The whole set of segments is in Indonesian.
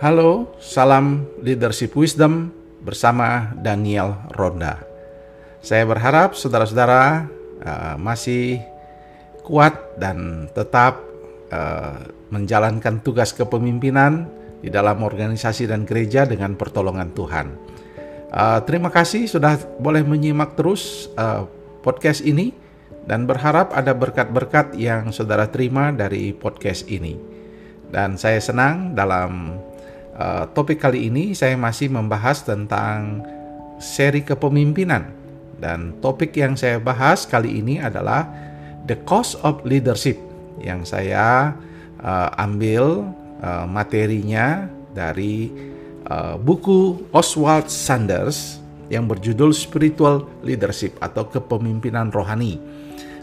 Halo, salam leadership wisdom bersama Daniel Ronda. Saya berharap saudara-saudara uh, masih kuat dan tetap uh, menjalankan tugas kepemimpinan di dalam organisasi dan gereja dengan pertolongan Tuhan. Uh, terima kasih sudah boleh menyimak terus uh, podcast ini dan berharap ada berkat-berkat yang saudara terima dari podcast ini. Dan saya senang dalam uh, topik kali ini saya masih membahas tentang seri kepemimpinan dan topik yang saya bahas kali ini adalah the cost of leadership yang saya uh, ambil uh, materinya dari uh, buku Oswald Sanders yang berjudul Spiritual Leadership atau kepemimpinan rohani.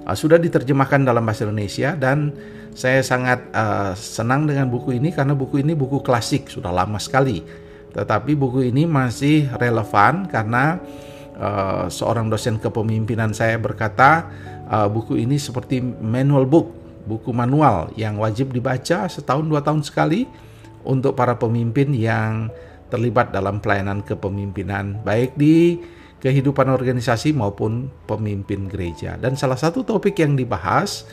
Uh, sudah diterjemahkan dalam bahasa Indonesia dan saya sangat uh, senang dengan buku ini karena buku ini buku klasik, sudah lama sekali. Tetapi buku ini masih relevan karena uh, seorang dosen kepemimpinan saya berkata uh, buku ini seperti manual book, buku manual yang wajib dibaca setahun dua tahun sekali untuk para pemimpin yang terlibat dalam pelayanan kepemimpinan baik di kehidupan organisasi maupun pemimpin gereja. Dan salah satu topik yang dibahas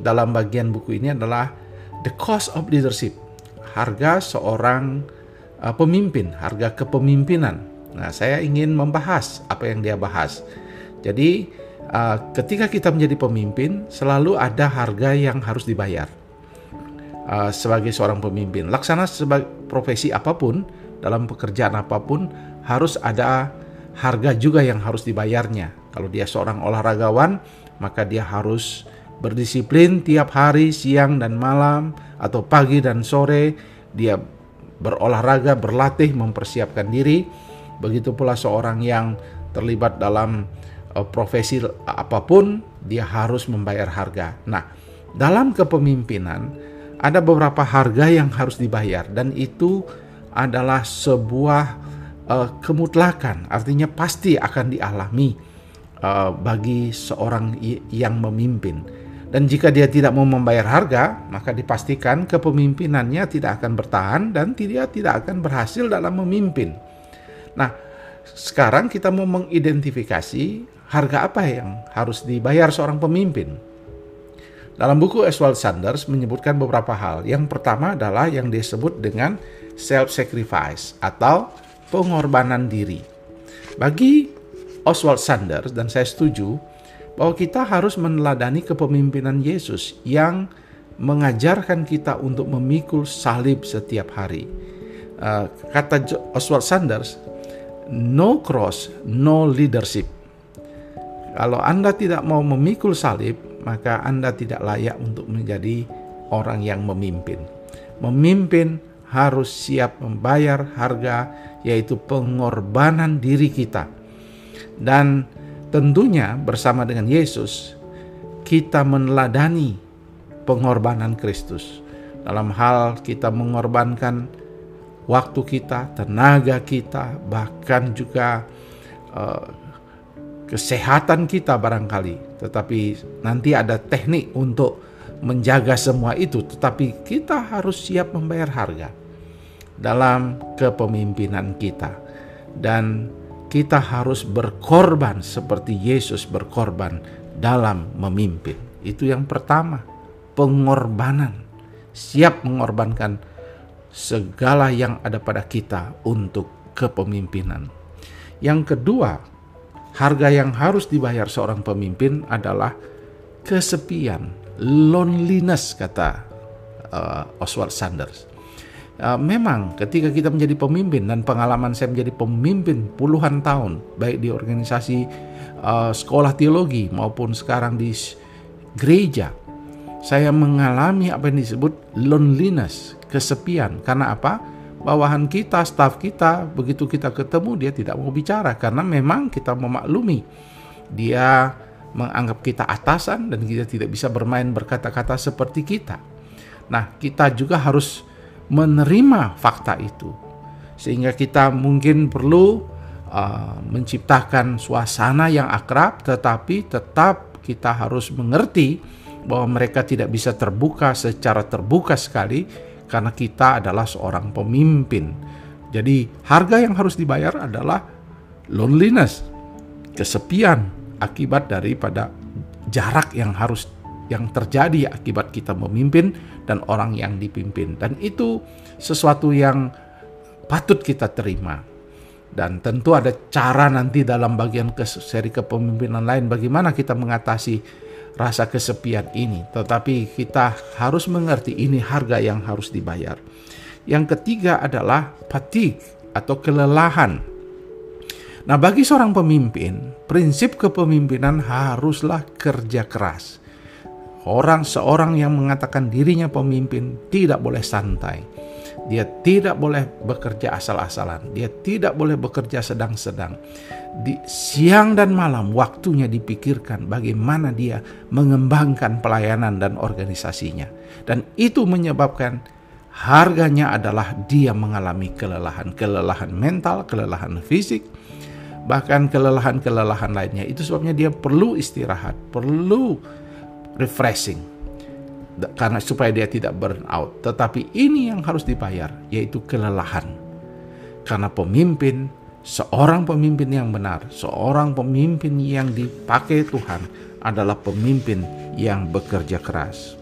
dalam bagian buku ini adalah the cost of leadership, harga seorang uh, pemimpin, harga kepemimpinan. Nah, saya ingin membahas apa yang dia bahas. Jadi, uh, ketika kita menjadi pemimpin, selalu ada harga yang harus dibayar. Uh, sebagai seorang pemimpin, laksana sebagai profesi apa pun, dalam pekerjaan apa pun, harus ada harga juga yang harus dibayarnya. Kalau dia seorang olahragawan, maka dia harus berdisiplin tiap hari siang dan malam atau pagi dan sore dia berolahraga, berlatih, mempersiapkan diri. Begitu pula seorang yang terlibat dalam uh, profesi apa pun, dia harus membayar harga. Nah, dalam kepemimpinan ada beberapa harga yang harus dibayar dan itu adalah sebuah uh, kemutlakan, artinya pasti akan dialami uh, bagi seorang yang memimpin dan jika dia tidak mau membayar harga, maka dipastikan kepemimpinannya tidak akan bertahan dan dia tidak akan berhasil dalam memimpin. Nah, sekarang kita mau mengidentifikasi harga apa yang harus dibayar seorang pemimpin. Dalam buku Oswald Sanders menyebutkan beberapa hal. Yang pertama adalah yang disebut dengan self-sacrifice atau pengorbanan diri. Bagi Oswald Sanders, dan saya setuju, bahwa kita harus meneladani kepemimpinan Yesus yang mengajarkan kita untuk memikul salib setiap hari. Uh, kata Oswald Sanders, no cross, no leadership. Kalau Anda tidak mau memikul salib, maka Anda tidak layak untuk menjadi orang yang memimpin. Memimpin harus siap membayar harga, yaitu pengorbanan diri kita. Dan Tentunya bersama dengan Yesus kita meneladani pengorbanan Kristus dalam hal kita mengorbankan waktu kita, tenaga kita, bahkan juga uh, kesehatan kita barangkali. Tetapi nanti ada teknik untuk menjaga semua itu, tetapi kita harus siap membayar harga dalam kepemimpinan kita. Dan kita harus berkorban seperti Yesus berkorban dalam memimpin. Itu yang pertama, pengorbanan. Siap mengorbankan segala yang ada pada kita untuk kepemimpinan. Yang kedua, harga yang harus dibayar seorang pemimpin adalah kesepian, loneliness kata uh, Oswald Sanders. Uh, memang ketika kita menjadi pemimpin dan pengalaman saya menjadi pemimpin puluhan tahun baik di organisasi uh, sekolah teologi maupun sekarang di gereja saya mengalami apa yang disebut loneliness kesepian. Karena apa? Bawahan kita staf kita begitu kita ketemu dia tidak mau bicara. Karena memang kita memaklumi dia menganggap kita atasan dan kita tidak bisa bermain berkata-kata seperti kita. Nah kita juga harus menerima fakta itu, sehingga kita mungkin perlu uh, menciptakan suasana yang akrab, tetapi tetap kita harus mengerti bahwa mereka tidak bisa terbuka secara terbuka sekali karena kita adalah seorang pemimpin. Jadi, harga yang harus dibayar adalah loneliness, kesepian akibat daripada jarak yang harus yang terjadi akibat kita memimpin dan orang yang dipimpin. Dan itu sesuatu yang patut kita terima. Dan tentu ada cara nanti dalam bagian seri kepemimpinan lain bagaimana kita mengatasi rasa kesepian ini. Tetapi kita harus mengerti ini harga yang harus dibayar. Yang ketiga adalah fatigue atau kelelahan. Nah, bagi seorang pemimpin, prinsip kepemimpinan haruslah kerja keras. Orang seorang yang mengatakan dirinya pemimpin tidak boleh santai dia tidak boleh bekerja asal-asalan. Dia tidak boleh bekerja sedang-sedang. Di siang dan malam waktunya dipikirkan bagaimana dia mengembangkan pelayanan dan organisasinya. Dan itu menyebabkan harganya adalah dia mengalami kelelahan, kelelahan mental, kelelahan fisik, bahkan kelelahan-kelelahan lainnya. Itu sebabnya dia perlu istirahat, perlu refreshing karena supaya dia tidak burn out. Tetapi ini yang harus dibayar, yaitu kelelahan. Karena pemimpin, seorang pemimpin yang benar, seorang pemimpin yang dipakai Tuhan adalah pemimpin yang bekerja keras.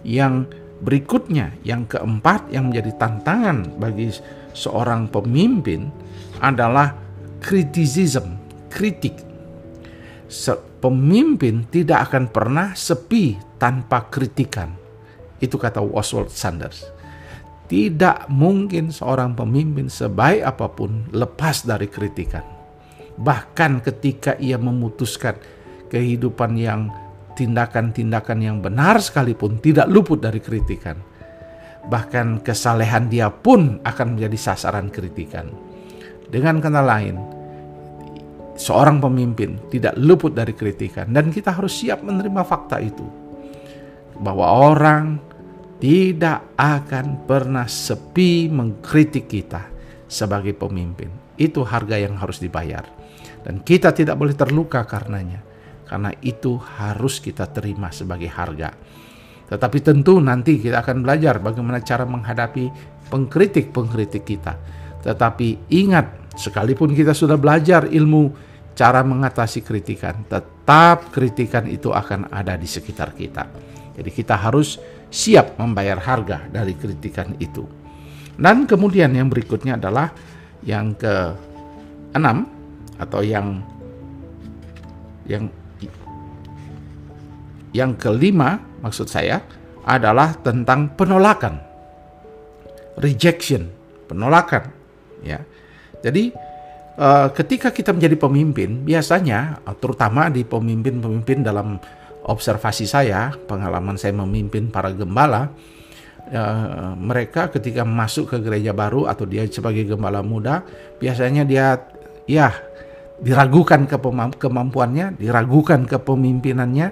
Yang berikutnya, yang keempat yang menjadi tantangan bagi seorang pemimpin adalah criticism, kritik. Pemimpin tidak akan pernah sepi tanpa kritikan. Itu kata Oswald Sanders. Tidak mungkin seorang pemimpin sebaik apa pun lepas dari kritikan. Bahkan ketika ia memutuskan kehidupan yang tindakan-tindakan yang benar sekalipun tidak luput dari kritikan. Bahkan kesalehan dia pun akan menjadi sasaran kritikan. Dengan kata lain, seorang pemimpin tidak luput dari kritikan dan kita harus siap menerima fakta itu bahwa orang tidak akan pernah sepi mengkritik kita sebagai pemimpin. Itu harga yang harus dibayar. Dan kita tidak boleh terluka karenanya. Karena itu harus kita terima sebagai harga. Tetapi tentu nanti kita akan belajar bagaimana cara menghadapi pengkritik-pengkritik kita. Tetapi ingat, sekalipun kita sudah belajar ilmu cara mengatasi kritikan, tetap kritikan itu akan ada di sekitar kita. Jadi kita harus siap membayar harga dari kritikan itu. Dan kemudian yang berikutnya adalah yang ke enam atau yang yang yang kelima maksud saya adalah tentang penolakan rejection penolakan ya jadi eh, ketika kita menjadi pemimpin biasanya terutama di pemimpin-pemimpin dalam observasi saya, pengalaman saya memimpin para gembala, uh, mereka ketika masuk ke gereja baru atau dia sebagai gembala muda, biasanya dia ya diragukan ke kemampuannya, diragukan kepemimpinannya,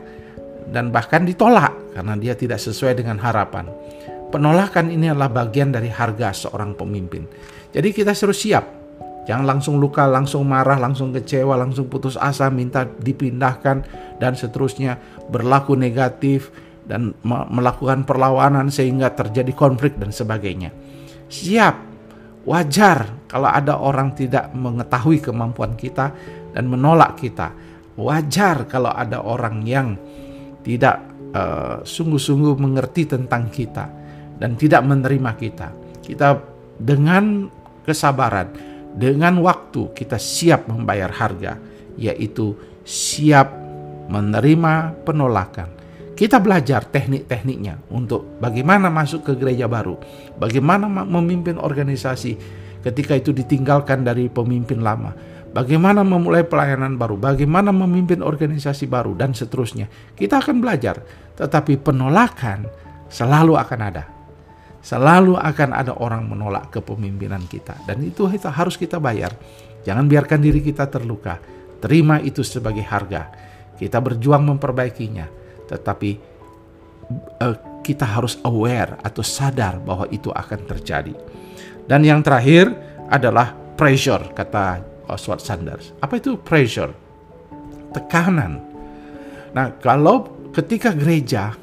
dan bahkan ditolak karena dia tidak sesuai dengan harapan. Penolakan ini adalah bagian dari harga seorang pemimpin. Jadi kita harus siap Jangan langsung luka, langsung marah, langsung kecewa, langsung putus asa, minta dipindahkan dan seterusnya berlaku negatif dan melakukan perlawanan sehingga terjadi konflik dan sebagainya. Siap, wajar kalau ada orang tidak mengetahui kemampuan kita dan menolak kita. Wajar kalau ada orang yang tidak uh, sungguh-sungguh mengerti tentang kita dan tidak menerima kita. Kita dengan kesabaran dengan waktu kita siap membayar harga, yaitu siap menerima penolakan. Kita belajar teknik-tekniknya untuk bagaimana masuk ke gereja baru, bagaimana memimpin organisasi ketika itu ditinggalkan dari pemimpin lama, bagaimana memulai pelayanan baru, bagaimana memimpin organisasi baru, dan seterusnya. Kita akan belajar, tetapi penolakan selalu akan ada. Selalu akan ada orang menolak kepemimpinan kita dan itu harus kita bayar. Jangan biarkan diri kita terluka. Terima itu sebagai harga. Kita berjuang memperbaikinya, tetapi uh, kita harus aware atau sadar bahwa itu akan terjadi. Dan yang terakhir adalah pressure kata Oswald Sanders. Apa itu pressure? Tekanan. Nah, kalau ketika gereja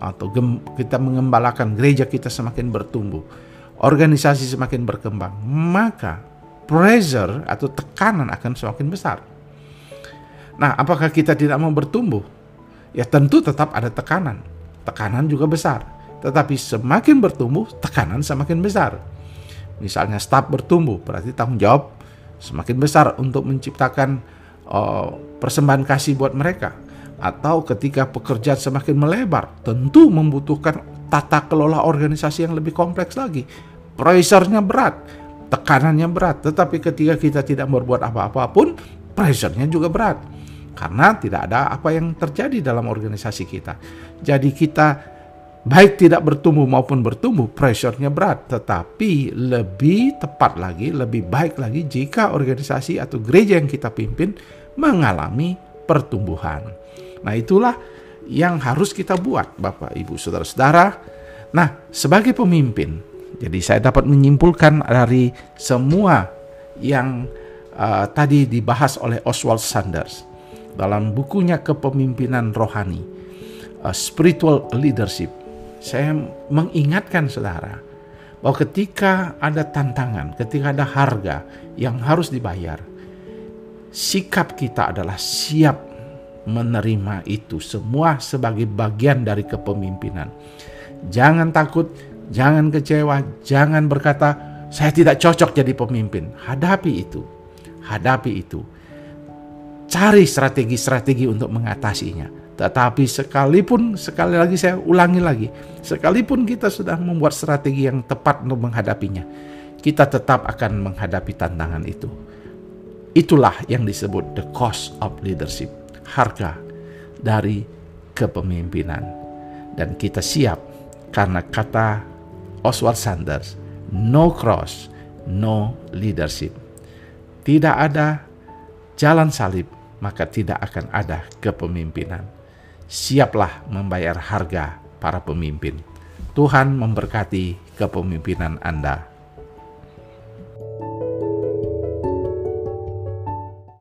atau kita mengembalakan gereja kita semakin bertumbuh, organisasi semakin berkembang, maka pressure atau tekanan akan semakin besar. Nah, apakah kita tidak mau bertumbuh? Ya tentu tetap ada tekanan. Tekanan juga besar. Tetapi semakin bertumbuh, tekanan semakin besar. Misalnya staf bertumbuh, berarti tanggung jawab semakin besar untuk menciptakan uh, persembahan kasih buat mereka. Atau ketika pekerjaan semakin melebar, tentu membutuhkan tata kelola organisasi yang lebih kompleks lagi. Pressure-nya berat, tekanannya berat. Tetapi ketika kita tidak berbuat apa-apa pun, pressure-nya juga berat. Karena tidak ada apa yang terjadi dalam organisasi kita. Jadi kita baik tidak bertumbuh maupun bertumbuh, pressure-nya berat. Tetapi lebih tepat lagi, lebih baik lagi jika organisasi atau gereja yang kita pimpin mengalami pertumbuhan. Nah itulah yang harus kita buat Bapak Ibu Saudara-saudara. Nah sebagai pemimpin, jadi saya dapat menyimpulkan dari semua yang uh, tadi dibahas oleh Oswald Sanders dalam bukunya Kepemimpinan Rohani, uh, Spiritual Leadership. Saya mengingatkan saudara bahwa ketika ada tantangan, ketika ada harga yang harus dibayar, sikap kita adalah siap menerima itu semua sebagai bagian dari kepemimpinan. Jangan takut, Jangan kecewa, jangan berkata, saya tidak cocok jadi pemimpin. Hadapi itu, hadapi itu. Cari strategi-strategi untuk mengatasinya. Tetapi sekalipun, sekali lagi saya ulangi lagi, sekalipun kita sudah membuat strategi yang tepat untuk menghadapinya, kita tetap akan menghadapi tantangan itu. Itulah yang disebut the cost of leadership, harga dari kepemimpinan. Dan kita siap karena kata Oswald Sanders, no cross, no leadership. Tidak ada jalan salib, maka tidak akan ada kepemimpinan. Siaplah membayar harga para pemimpin. Tuhan memberkati kepemimpinan Anda.